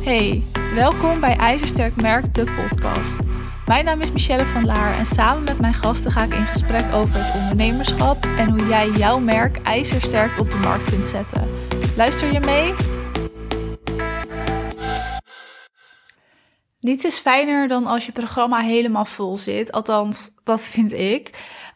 Hey, welkom bij IJzersterk Merk, de podcast. Mijn naam is Michelle van Laar en samen met mijn gasten ga ik in gesprek over het ondernemerschap en hoe jij jouw merk ijzersterk op de markt kunt zetten. Luister je mee? Niets is fijner dan als je programma helemaal vol zit. Althans, dat vind ik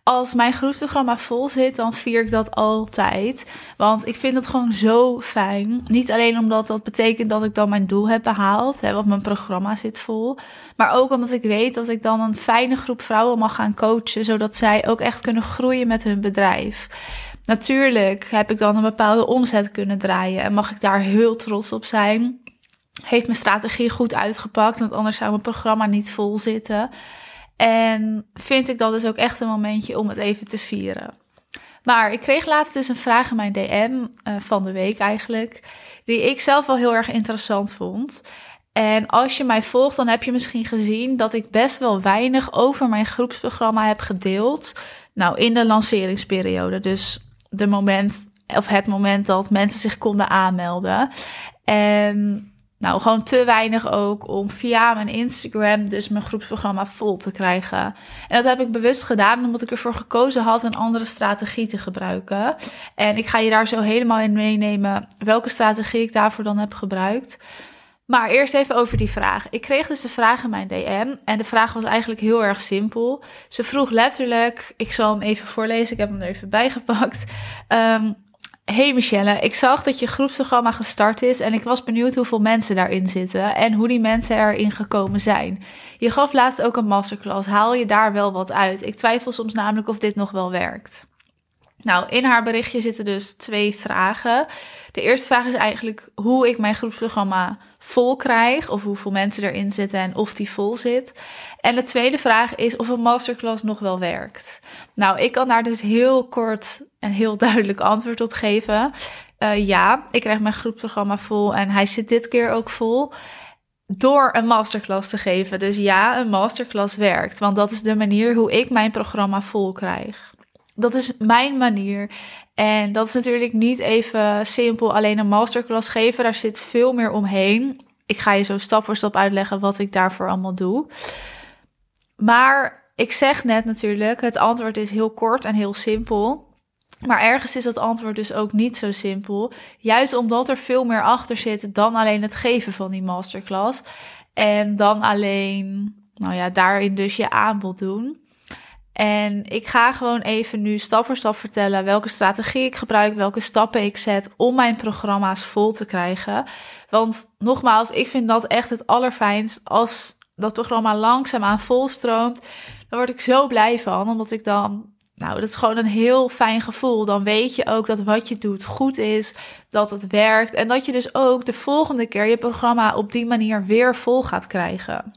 als mijn groepsprogramma vol zit, dan vier ik dat altijd. Want ik vind het gewoon zo fijn. Niet alleen omdat dat betekent dat ik dan mijn doel heb behaald, hè, want mijn programma zit vol. Maar ook omdat ik weet dat ik dan een fijne groep vrouwen mag gaan coachen, zodat zij ook echt kunnen groeien met hun bedrijf. Natuurlijk heb ik dan een bepaalde omzet kunnen draaien en mag ik daar heel trots op zijn. Heeft mijn strategie goed uitgepakt, want anders zou mijn programma niet vol zitten. En vind ik dat dus ook echt een momentje om het even te vieren. Maar ik kreeg laatst dus een vraag in mijn DM uh, van de week eigenlijk, die ik zelf wel heel erg interessant vond. En als je mij volgt, dan heb je misschien gezien dat ik best wel weinig over mijn groepsprogramma heb gedeeld. Nou, in de lanceringsperiode. Dus de moment, of het moment dat mensen zich konden aanmelden. En nou, gewoon te weinig ook om via mijn Instagram dus mijn groepsprogramma vol te krijgen. En dat heb ik bewust gedaan omdat ik ervoor gekozen had een andere strategie te gebruiken. En ik ga je daar zo helemaal in meenemen welke strategie ik daarvoor dan heb gebruikt. Maar eerst even over die vraag. Ik kreeg dus de vraag in mijn DM en de vraag was eigenlijk heel erg simpel. Ze vroeg letterlijk, ik zal hem even voorlezen, ik heb hem er even bijgepakt. Um, Hey Michelle, ik zag dat je groepsprogramma gestart is en ik was benieuwd hoeveel mensen daarin zitten en hoe die mensen erin gekomen zijn. Je gaf laatst ook een masterclass. Haal je daar wel wat uit? Ik twijfel soms namelijk of dit nog wel werkt. Nou, in haar berichtje zitten dus twee vragen. De eerste vraag is eigenlijk hoe ik mijn groepsprogramma vol krijg, of hoeveel mensen erin zitten en of die vol zit. En de tweede vraag is of een masterclass nog wel werkt. Nou, ik kan daar dus heel kort en heel duidelijk antwoord op geven. Uh, ja, ik krijg mijn groepsprogramma vol en hij zit dit keer ook vol door een masterclass te geven. Dus ja, een masterclass werkt, want dat is de manier hoe ik mijn programma vol krijg. Dat is mijn manier. En dat is natuurlijk niet even simpel alleen een masterclass geven. Daar zit veel meer omheen. Ik ga je zo stap voor stap uitleggen wat ik daarvoor allemaal doe. Maar ik zeg net natuurlijk, het antwoord is heel kort en heel simpel. Maar ergens is dat antwoord dus ook niet zo simpel. Juist omdat er veel meer achter zit dan alleen het geven van die masterclass. En dan alleen, nou ja, daarin dus je aanbod doen. En ik ga gewoon even nu stap voor stap vertellen welke strategie ik gebruik, welke stappen ik zet om mijn programma's vol te krijgen. Want nogmaals, ik vind dat echt het allerfijnst als dat programma langzaamaan volstroomt. Dan word ik zo blij van, omdat ik dan nou, dat is gewoon een heel fijn gevoel. Dan weet je ook dat wat je doet goed is, dat het werkt en dat je dus ook de volgende keer je programma op die manier weer vol gaat krijgen.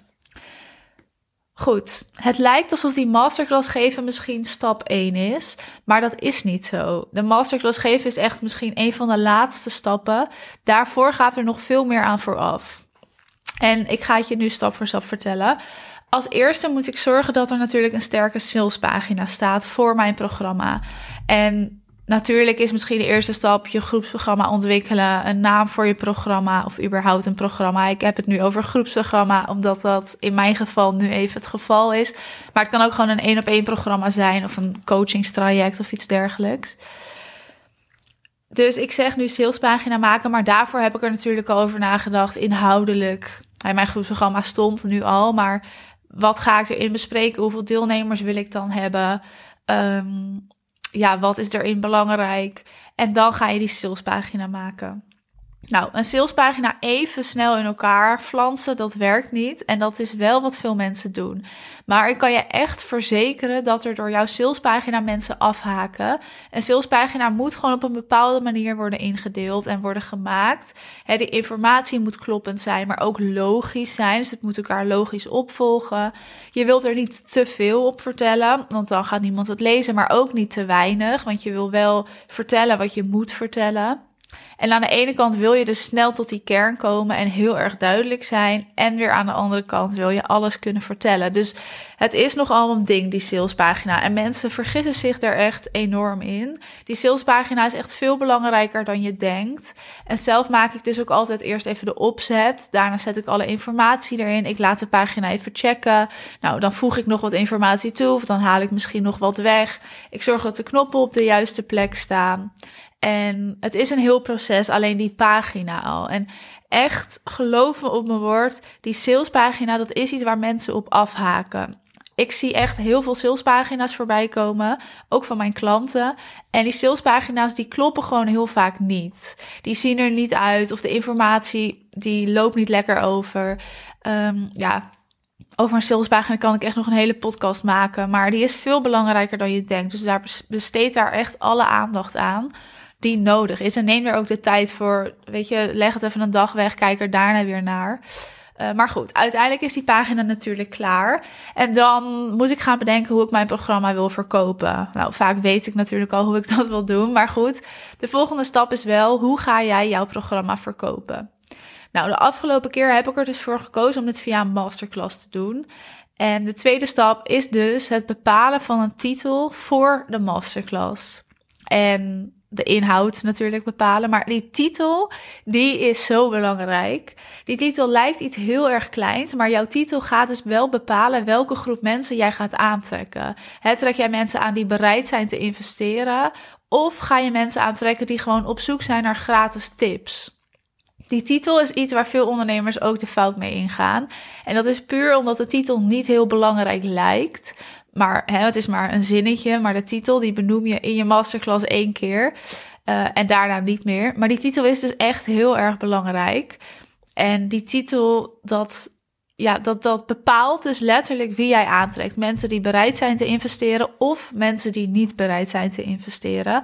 Goed, het lijkt alsof die masterclass geven misschien stap 1 is, maar dat is niet zo. De masterclass geven is echt misschien een van de laatste stappen. Daarvoor gaat er nog veel meer aan vooraf. En ik ga het je nu stap voor stap vertellen. Als eerste moet ik zorgen dat er natuurlijk een sterke salespagina staat voor mijn programma. En Natuurlijk is misschien de eerste stap je groepsprogramma ontwikkelen, een naam voor je programma of überhaupt een programma. Ik heb het nu over groepsprogramma, omdat dat in mijn geval nu even het geval is. Maar het kan ook gewoon een één op één programma zijn of een coachingstraject of iets dergelijks. Dus ik zeg nu salespagina maken, maar daarvoor heb ik er natuurlijk al over nagedacht, inhoudelijk. Mijn groepsprogramma stond nu al, maar wat ga ik erin bespreken? Hoeveel deelnemers wil ik dan hebben? Um, ja, wat is erin belangrijk? En dan ga je die salespagina maken. Nou, een salespagina even snel in elkaar flansen, dat werkt niet. En dat is wel wat veel mensen doen. Maar ik kan je echt verzekeren dat er door jouw salespagina mensen afhaken. Een salespagina moet gewoon op een bepaalde manier worden ingedeeld en worden gemaakt. de informatie moet kloppend zijn, maar ook logisch zijn. Dus het moet elkaar logisch opvolgen. Je wilt er niet te veel op vertellen, want dan gaat niemand het lezen. Maar ook niet te weinig, want je wil wel vertellen wat je moet vertellen. En aan de ene kant wil je dus snel tot die kern komen en heel erg duidelijk zijn. En weer aan de andere kant wil je alles kunnen vertellen. Dus het is nogal een ding, die salespagina. En mensen vergissen zich daar echt enorm in. Die salespagina is echt veel belangrijker dan je denkt. En zelf maak ik dus ook altijd eerst even de opzet. Daarna zet ik alle informatie erin. Ik laat de pagina even checken. Nou, dan voeg ik nog wat informatie toe. Of dan haal ik misschien nog wat weg. Ik zorg dat de knoppen op de juiste plek staan. En het is een heel proces, alleen die pagina al. En echt, geloof me op mijn woord, die salespagina, dat is iets waar mensen op afhaken. Ik zie echt heel veel salespagina's voorbij komen, ook van mijn klanten. En die salespagina's die kloppen gewoon heel vaak niet. Die zien er niet uit of de informatie die loopt niet lekker over. Um, ja, over een salespagina kan ik echt nog een hele podcast maken, maar die is veel belangrijker dan je denkt. Dus daar besteed daar echt alle aandacht aan nodig is. En neem er ook de tijd voor. Weet je, leg het even een dag weg, kijk er daarna weer naar. Uh, maar goed, uiteindelijk is die pagina natuurlijk klaar. En dan moet ik gaan bedenken hoe ik mijn programma wil verkopen. Nou, vaak weet ik natuurlijk al hoe ik dat wil doen. Maar goed, de volgende stap is wel: hoe ga jij jouw programma verkopen? Nou, de afgelopen keer heb ik er dus voor gekozen om dit via een masterclass te doen. En de tweede stap is dus het bepalen van een titel voor de masterclass. En de inhoud natuurlijk bepalen. Maar die titel, die is zo belangrijk. Die titel lijkt iets heel erg kleins, maar jouw titel gaat dus wel bepalen welke groep mensen jij gaat aantrekken. He, trek jij mensen aan die bereid zijn te investeren? Of ga je mensen aantrekken die gewoon op zoek zijn naar gratis tips? Die titel is iets waar veel ondernemers ook de fout mee ingaan. En dat is puur omdat de titel niet heel belangrijk lijkt. Maar hè, het is maar een zinnetje. Maar de titel die benoem je in je masterclass één keer. Uh, en daarna niet meer. Maar die titel is dus echt heel erg belangrijk. En die titel, dat, ja, dat, dat bepaalt dus letterlijk wie jij aantrekt. Mensen die bereid zijn te investeren of mensen die niet bereid zijn te investeren.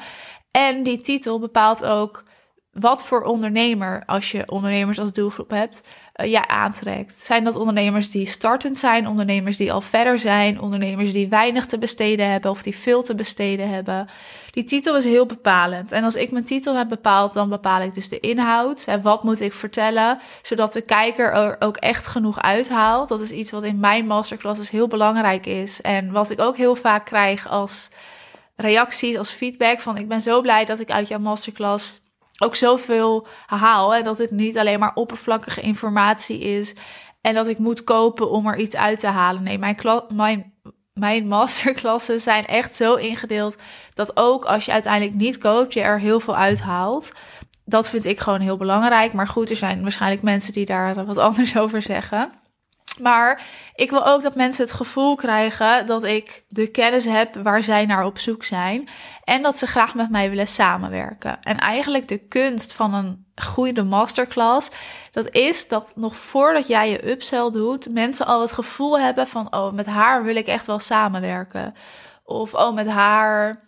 En die titel bepaalt ook wat voor ondernemer, als je ondernemers als doelgroep hebt, uh, jij aantrekt. Zijn dat ondernemers die startend zijn, ondernemers die al verder zijn, ondernemers die weinig te besteden hebben of die veel te besteden hebben? Die titel is heel bepalend. En als ik mijn titel heb bepaald, dan bepaal ik dus de inhoud. En wat moet ik vertellen, zodat de kijker er ook echt genoeg uithaalt. Dat is iets wat in mijn masterclasses heel belangrijk is. En wat ik ook heel vaak krijg als reacties, als feedback van ik ben zo blij dat ik uit jouw masterclass ook zoveel haal. En dat het niet alleen maar oppervlakkige informatie is. En dat ik moet kopen om er iets uit te halen. Nee, mijn, mijn, mijn masterklassen zijn echt zo ingedeeld dat ook als je uiteindelijk niet koopt, je er heel veel uithaalt. Dat vind ik gewoon heel belangrijk. Maar goed, er zijn waarschijnlijk mensen die daar wat anders over zeggen. Maar ik wil ook dat mensen het gevoel krijgen dat ik de kennis heb waar zij naar op zoek zijn. En dat ze graag met mij willen samenwerken. En eigenlijk de kunst van een goede masterclass, dat is dat nog voordat jij je upsell doet, mensen al het gevoel hebben van, oh, met haar wil ik echt wel samenwerken. Of, oh, met haar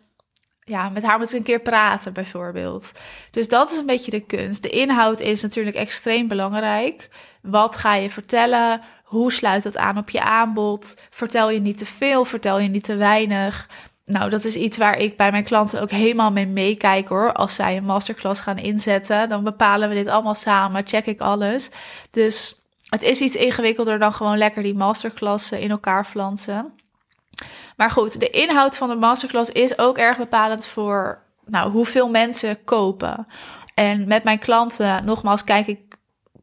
ja, met haar moet ik een keer praten, bijvoorbeeld. Dus dat is een beetje de kunst. De inhoud is natuurlijk extreem belangrijk. Wat ga je vertellen? Hoe sluit dat aan op je aanbod? Vertel je niet te veel? Vertel je niet te weinig? Nou, dat is iets waar ik bij mijn klanten ook helemaal mee meekijk hoor. Als zij een masterclass gaan inzetten, dan bepalen we dit allemaal samen, check ik alles. Dus het is iets ingewikkelder dan gewoon lekker die masterclassen in elkaar flansen. Maar goed, de inhoud van de masterclass is ook erg bepalend voor nou, hoeveel mensen kopen. En met mijn klanten, nogmaals, kijk ik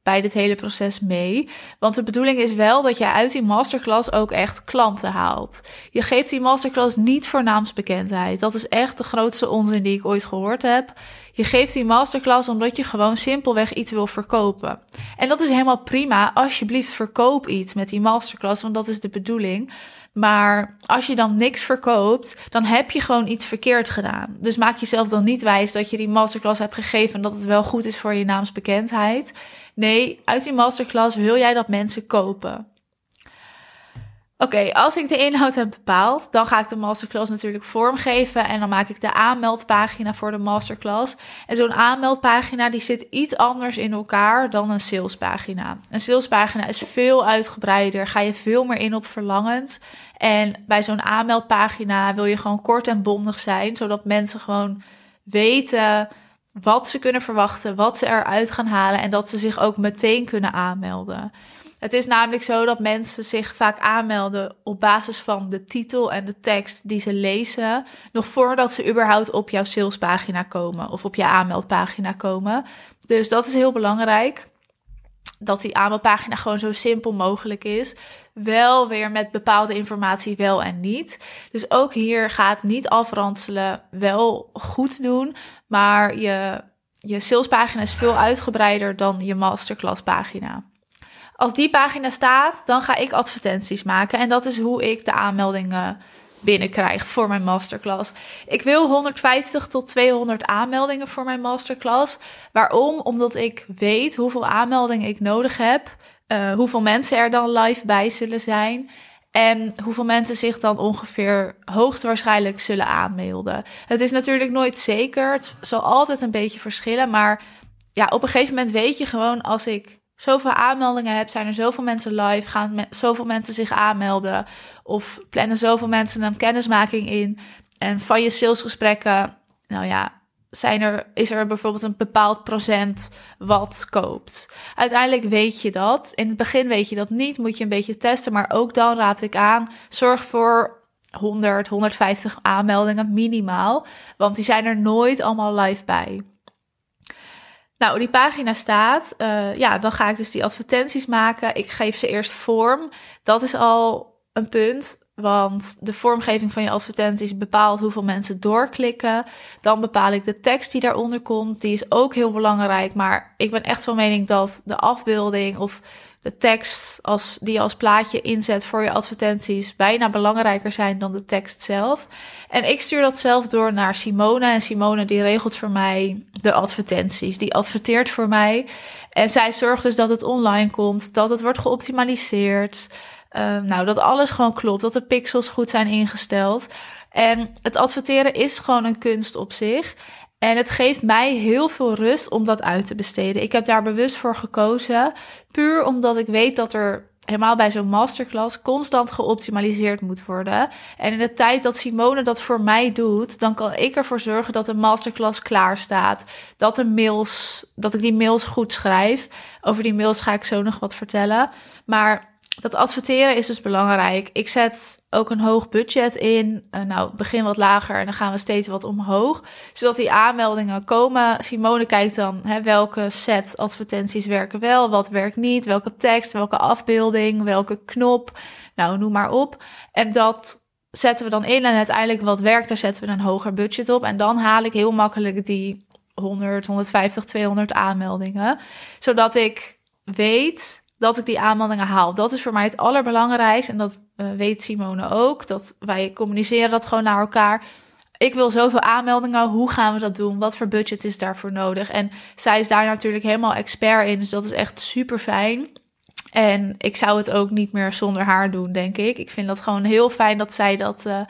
bij dit hele proces mee. Want de bedoeling is wel dat je uit die masterclass ook echt klanten haalt. Je geeft die masterclass niet voor naamsbekendheid. Dat is echt de grootste onzin die ik ooit gehoord heb. Je geeft die masterclass omdat je gewoon simpelweg iets wil verkopen. En dat is helemaal prima. Alsjeblieft, verkoop iets met die masterclass, want dat is de bedoeling. Maar als je dan niks verkoopt, dan heb je gewoon iets verkeerd gedaan. Dus maak jezelf dan niet wijs dat je die masterclass hebt gegeven en dat het wel goed is voor je naamsbekendheid. Nee, uit die masterclass wil jij dat mensen kopen. Oké, als ik de inhoud heb bepaald, dan ga ik de masterclass natuurlijk vormgeven en dan maak ik de aanmeldpagina voor de masterclass. En zo'n aanmeldpagina die zit iets anders in elkaar dan een salespagina. Een salespagina is veel uitgebreider, ga je veel meer in op verlangend. En bij zo'n aanmeldpagina wil je gewoon kort en bondig zijn, zodat mensen gewoon weten wat ze kunnen verwachten, wat ze eruit gaan halen en dat ze zich ook meteen kunnen aanmelden. Het is namelijk zo dat mensen zich vaak aanmelden op basis van de titel en de tekst die ze lezen, nog voordat ze überhaupt op jouw salespagina komen of op je aanmeldpagina komen. Dus dat is heel belangrijk. Dat die aanmeldpagina gewoon zo simpel mogelijk is. Wel weer met bepaalde informatie wel en niet. Dus ook hier gaat niet afranselen wel goed doen. Maar je, je salespagina is veel uitgebreider dan je masterclasspagina. Als die pagina staat, dan ga ik advertenties maken. En dat is hoe ik de aanmeldingen binnenkrijg voor mijn masterclass. Ik wil 150 tot 200 aanmeldingen voor mijn masterclass. Waarom? Omdat ik weet hoeveel aanmeldingen ik nodig heb. Uh, hoeveel mensen er dan live bij zullen zijn. En hoeveel mensen zich dan ongeveer hoogstwaarschijnlijk zullen aanmelden. Het is natuurlijk nooit zeker. Het zal altijd een beetje verschillen. Maar ja, op een gegeven moment weet je gewoon als ik zoveel aanmeldingen heb, zijn er zoveel mensen live, gaan zoveel mensen zich aanmelden of plannen zoveel mensen een kennismaking in. En van je salesgesprekken, nou ja, zijn er, is er bijvoorbeeld een bepaald procent wat koopt. Uiteindelijk weet je dat. In het begin weet je dat niet, moet je een beetje testen. Maar ook dan raad ik aan, zorg voor 100, 150 aanmeldingen minimaal. Want die zijn er nooit allemaal live bij. Nou, die pagina staat. Uh, ja, dan ga ik dus die advertenties maken. Ik geef ze eerst vorm. Dat is al een punt. Want de vormgeving van je advertenties bepaalt hoeveel mensen doorklikken. Dan bepaal ik de tekst die daaronder komt. Die is ook heel belangrijk. Maar ik ben echt van mening dat de afbeelding of de tekst als, die je als plaatje inzet voor je advertenties bijna belangrijker zijn dan de tekst zelf. En ik stuur dat zelf door naar Simone. En Simone die regelt voor mij de advertenties. Die adverteert voor mij. En zij zorgt dus dat het online komt, dat het wordt geoptimaliseerd. Uh, nou, dat alles gewoon klopt, dat de pixels goed zijn ingesteld. En het adverteren is gewoon een kunst op zich. En het geeft mij heel veel rust om dat uit te besteden. Ik heb daar bewust voor gekozen. Puur omdat ik weet dat er helemaal bij zo'n masterclass constant geoptimaliseerd moet worden. En in de tijd dat Simone dat voor mij doet, dan kan ik ervoor zorgen dat de masterclass klaar staat. Dat de mails, dat ik die mails goed schrijf. Over die mails ga ik zo nog wat vertellen. Maar dat adverteren is dus belangrijk. Ik zet ook een hoog budget in. Uh, nou, begin wat lager en dan gaan we steeds wat omhoog. Zodat die aanmeldingen komen. Simone kijkt dan hè, welke set advertenties werken wel, wat werkt niet, welke tekst, welke afbeelding, welke knop. Nou, noem maar op. En dat zetten we dan in en uiteindelijk wat werkt, daar zetten we een hoger budget op. En dan haal ik heel makkelijk die 100, 150, 200 aanmeldingen. Zodat ik weet dat ik die aanmeldingen haal. Dat is voor mij het allerbelangrijkste. En dat uh, weet Simone ook. Dat wij communiceren dat gewoon naar elkaar. Ik wil zoveel aanmeldingen. Hoe gaan we dat doen? Wat voor budget is daarvoor nodig? En zij is daar natuurlijk helemaal expert in. Dus dat is echt super fijn. En ik zou het ook niet meer zonder haar doen, denk ik. Ik vind dat gewoon heel fijn dat zij dat uh,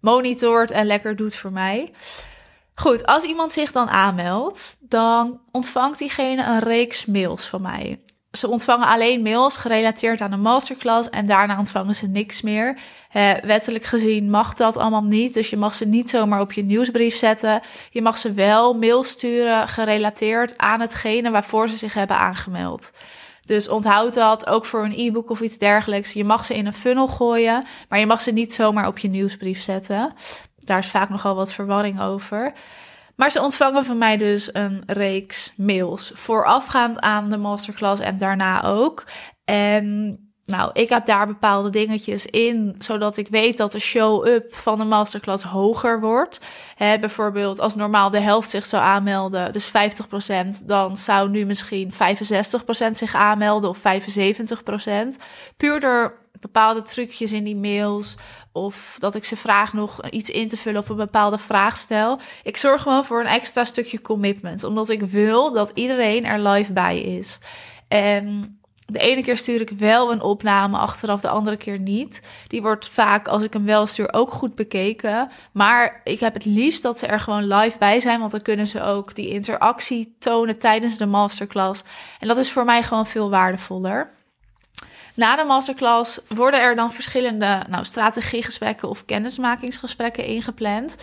monitort en lekker doet voor mij. Goed, als iemand zich dan aanmeldt, dan ontvangt diegene een reeks mails van mij ze ontvangen alleen mails gerelateerd aan de masterclass en daarna ontvangen ze niks meer. wettelijk gezien mag dat allemaal niet, dus je mag ze niet zomaar op je nieuwsbrief zetten. Je mag ze wel mail sturen gerelateerd aan hetgene waarvoor ze zich hebben aangemeld. Dus onthoud dat ook voor een e-book of iets dergelijks. Je mag ze in een funnel gooien, maar je mag ze niet zomaar op je nieuwsbrief zetten. Daar is vaak nogal wat verwarring over. Maar ze ontvangen van mij dus een reeks mails voorafgaand aan de masterclass en daarna ook. En nou, ik heb daar bepaalde dingetjes in, zodat ik weet dat de show-up van de masterclass hoger wordt. bijvoorbeeld als normaal de helft zich zou aanmelden, dus 50%, dan zou nu misschien 65% zich aanmelden of 75%. Puur door bepaalde trucjes in die mails. Of dat ik ze vraag nog iets in te vullen of een bepaalde vraag stel. Ik zorg gewoon voor een extra stukje commitment. Omdat ik wil dat iedereen er live bij is. En de ene keer stuur ik wel een opname achteraf, de andere keer niet. Die wordt vaak, als ik hem wel stuur, ook goed bekeken. Maar ik heb het liefst dat ze er gewoon live bij zijn, want dan kunnen ze ook die interactie tonen tijdens de masterclass. En dat is voor mij gewoon veel waardevoller. Na de masterclass worden er dan verschillende nou, strategiegesprekken of kennismakingsgesprekken ingepland.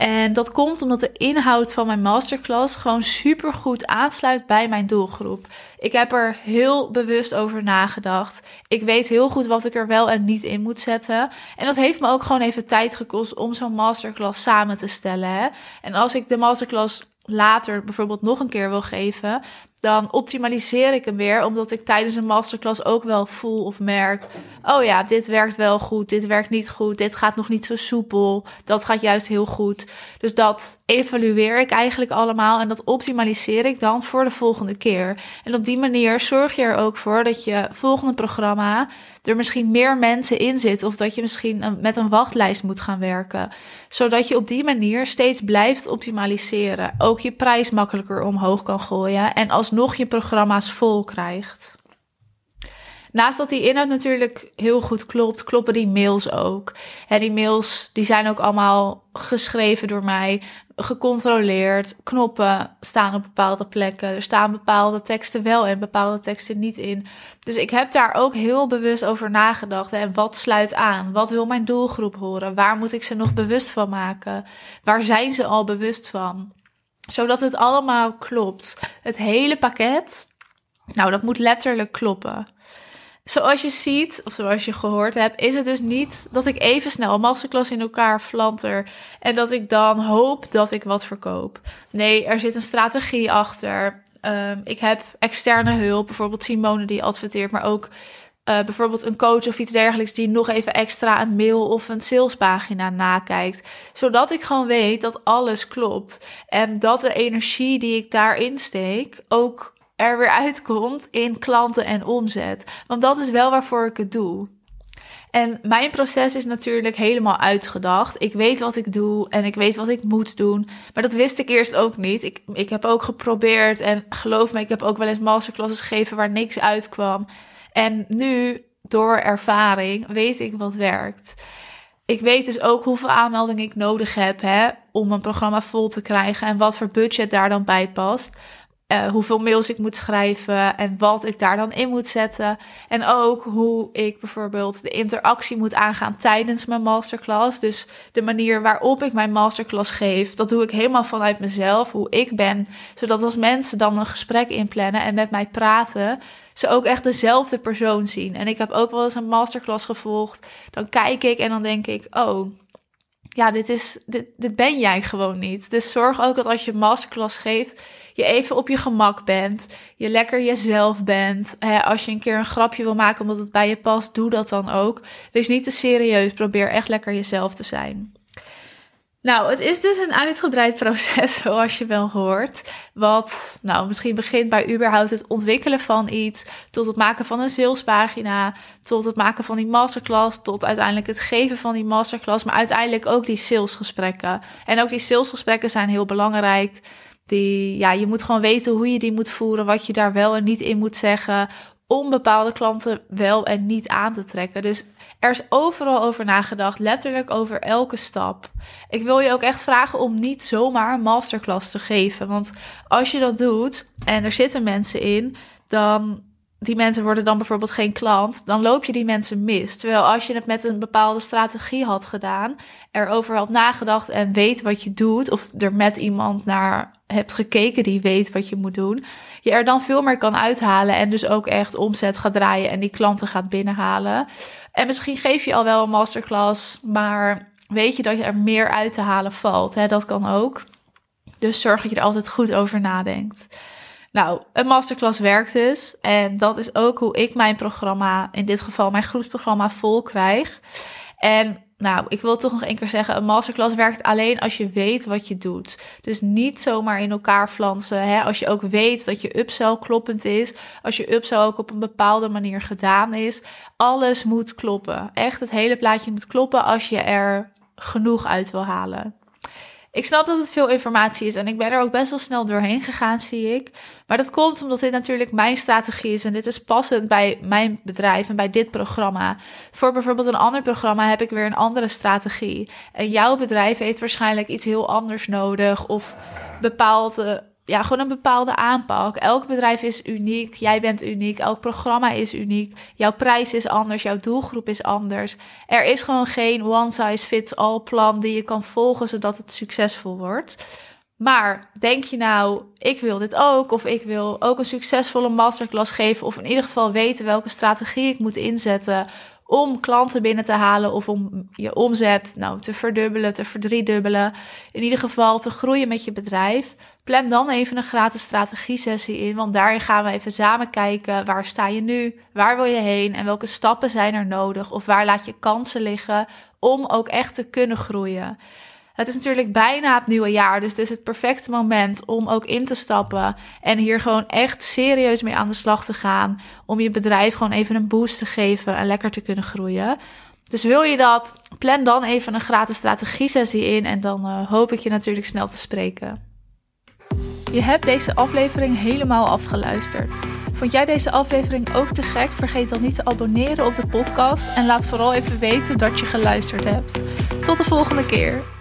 En dat komt omdat de inhoud van mijn masterclass gewoon super goed aansluit bij mijn doelgroep. Ik heb er heel bewust over nagedacht. Ik weet heel goed wat ik er wel en niet in moet zetten. En dat heeft me ook gewoon even tijd gekost om zo'n masterclass samen te stellen. Hè? En als ik de masterclass later bijvoorbeeld nog een keer wil geven, dan optimaliseer ik hem weer, omdat ik tijdens een masterclass ook wel voel of merk: oh ja, dit werkt wel goed, dit werkt niet goed, dit gaat nog niet zo soepel, dat gaat juist heel goed. Dus dat evalueer ik eigenlijk allemaal en dat optimaliseer ik dan voor de volgende keer. En op die manier zorg je er ook voor dat je volgende programma er misschien meer mensen in zit of dat je misschien met een wachtlijst moet gaan werken, zodat je op die manier steeds blijft optimaliseren, ook je prijs makkelijker omhoog kan gooien en als nog je programma's vol krijgt. Naast dat die inhoud natuurlijk heel goed klopt, kloppen die mails ook. Hè, die mails die zijn ook allemaal geschreven door mij, gecontroleerd. Knoppen staan op bepaalde plekken. Er staan bepaalde teksten wel en bepaalde teksten niet in. Dus ik heb daar ook heel bewust over nagedacht. En wat sluit aan? Wat wil mijn doelgroep horen? Waar moet ik ze nog bewust van maken? Waar zijn ze al bewust van? zodat het allemaal klopt. Het hele pakket, nou, dat moet letterlijk kloppen. Zoals je ziet, of zoals je gehoord hebt, is het dus niet dat ik even snel een masterclass in elkaar flanter en dat ik dan hoop dat ik wat verkoop. Nee, er zit een strategie achter. Um, ik heb externe hulp, bijvoorbeeld Simone die adverteert, maar ook uh, bijvoorbeeld een coach of iets dergelijks die nog even extra een mail of een salespagina nakijkt. Zodat ik gewoon weet dat alles klopt. En dat de energie die ik daarin steek ook er weer uitkomt in klanten en omzet. Want dat is wel waarvoor ik het doe. En mijn proces is natuurlijk helemaal uitgedacht. Ik weet wat ik doe en ik weet wat ik moet doen. Maar dat wist ik eerst ook niet. Ik, ik heb ook geprobeerd en geloof me, ik heb ook wel eens masterclasses gegeven waar niks uitkwam. En nu, door ervaring, weet ik wat werkt. Ik weet dus ook hoeveel aanmeldingen ik nodig heb hè, om een programma vol te krijgen en wat voor budget daar dan bij past. Uh, hoeveel mails ik moet schrijven en wat ik daar dan in moet zetten. En ook hoe ik bijvoorbeeld de interactie moet aangaan tijdens mijn masterclass. Dus de manier waarop ik mijn masterclass geef, dat doe ik helemaal vanuit mezelf, hoe ik ben. Zodat als mensen dan een gesprek inplannen en met mij praten, ze ook echt dezelfde persoon zien. En ik heb ook wel eens een masterclass gevolgd. Dan kijk ik en dan denk ik, oh, ja, dit, is, dit, dit ben jij gewoon niet. Dus zorg ook dat als je masterclass geeft, je even op je gemak bent. Je lekker jezelf bent. als je een keer een grapje wil maken omdat het bij je past, doe dat dan ook. Wees niet te serieus. Probeer echt lekker jezelf te zijn. Nou, het is dus een uitgebreid proces, zoals je wel hoort. Wat, nou, misschien begint bij überhaupt het ontwikkelen van iets, tot het maken van een salespagina, tot het maken van die masterclass, tot uiteindelijk het geven van die masterclass, maar uiteindelijk ook die salesgesprekken. En ook die salesgesprekken zijn heel belangrijk. Die, ja, je moet gewoon weten hoe je die moet voeren, wat je daar wel en niet in moet zeggen, om bepaalde klanten wel en niet aan te trekken. Dus er is overal over nagedacht, letterlijk over elke stap. Ik wil je ook echt vragen om niet zomaar een masterclass te geven. Want als je dat doet en er zitten mensen in, dan die mensen worden dan bijvoorbeeld geen klant, dan loop je die mensen mis. Terwijl als je het met een bepaalde strategie had gedaan, erover had nagedacht en weet wat je doet, of er met iemand naar hebt gekeken die weet wat je moet doen, je er dan veel meer kan uithalen en dus ook echt omzet gaat draaien en die klanten gaat binnenhalen. En misschien geef je al wel een masterclass, maar weet je dat je er meer uit te halen valt. Hè? Dat kan ook. Dus zorg dat je er altijd goed over nadenkt. Nou, een masterclass werkt dus. En dat is ook hoe ik mijn programma, in dit geval mijn groepsprogramma, vol krijg. En nou, ik wil toch nog één keer zeggen: een masterclass werkt alleen als je weet wat je doet. Dus niet zomaar in elkaar flansen. Hè? Als je ook weet dat je upsell kloppend is, als je upsell ook op een bepaalde manier gedaan is. Alles moet kloppen. Echt, het hele plaatje moet kloppen als je er genoeg uit wil halen. Ik snap dat het veel informatie is en ik ben er ook best wel snel doorheen gegaan, zie ik. Maar dat komt omdat dit natuurlijk mijn strategie is en dit is passend bij mijn bedrijf en bij dit programma. Voor bijvoorbeeld een ander programma heb ik weer een andere strategie. En jouw bedrijf heeft waarschijnlijk iets heel anders nodig of bepaalde ja, gewoon een bepaalde aanpak. Elk bedrijf is uniek. Jij bent uniek. Elk programma is uniek. Jouw prijs is anders. Jouw doelgroep is anders. Er is gewoon geen one size fits all plan die je kan volgen zodat het succesvol wordt. Maar denk je nou, ik wil dit ook, of ik wil ook een succesvolle masterclass geven, of in ieder geval weten welke strategie ik moet inzetten om klanten binnen te halen of om je omzet nou, te verdubbelen, te verdriedubbelen. In ieder geval te groeien met je bedrijf. Plan dan even een gratis strategie-sessie in, want daarin gaan we even samen kijken waar sta je nu, waar wil je heen en welke stappen zijn er nodig of waar laat je kansen liggen om ook echt te kunnen groeien. Het is natuurlijk bijna het nieuwe jaar, dus het is het perfecte moment om ook in te stappen en hier gewoon echt serieus mee aan de slag te gaan. Om je bedrijf gewoon even een boost te geven en lekker te kunnen groeien. Dus wil je dat, plan dan even een gratis strategie-sessie in en dan uh, hoop ik je natuurlijk snel te spreken. Je hebt deze aflevering helemaal afgeluisterd. Vond jij deze aflevering ook te gek? Vergeet dan niet te abonneren op de podcast en laat vooral even weten dat je geluisterd hebt. Tot de volgende keer.